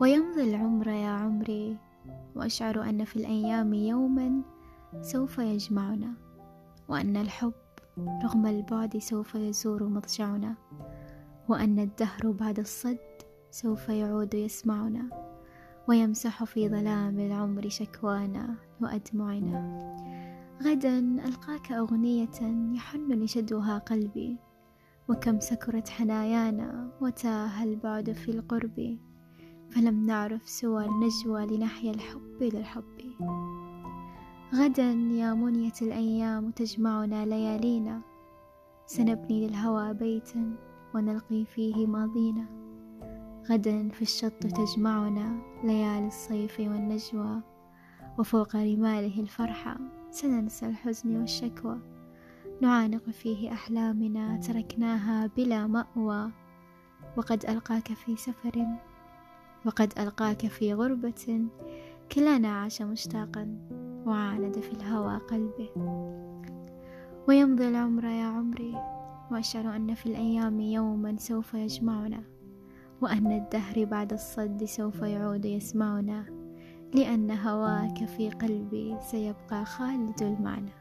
ويمضي العمر يا عمري وأشعر أن في الأيام يوما سوف يجمعنا وأن الحب رغم البعد سوف يزور مضجعنا وأن الدهر بعد الصد سوف يعود يسمعنا ويمسح في ظلام العمر شكوانا وأدمعنا. غدا ألقاك أغنية يحن لشدوها قلبي وكم سكرت حنايانا وتاه البعد في القرب. فلم نعرف سوى النجوى لنحيا الحب للحب. غدا يا منية الأيام تجمعنا ليالينا. سنبني للهوى بيتا ونلقي فيه ماضينا. غدا في الشط تجمعنا ليالي الصيف والنجوى. وفوق رماله الفرحة سننسى الحزن والشكوى. نعانق فيه أحلامنا تركناها بلا مأوى. وقد ألقاك في سفر وقد ألقاك في غربة كلانا عاش مشتاقا وعاند في الهوى قلبه. ويمضي العمر يا عمري وأشعر أن في الأيام يوما سوف يجمعنا وأن الدهر بعد الصد سوف يعود يسمعنا لأن هواك في قلبي سيبقى خالد المعنى.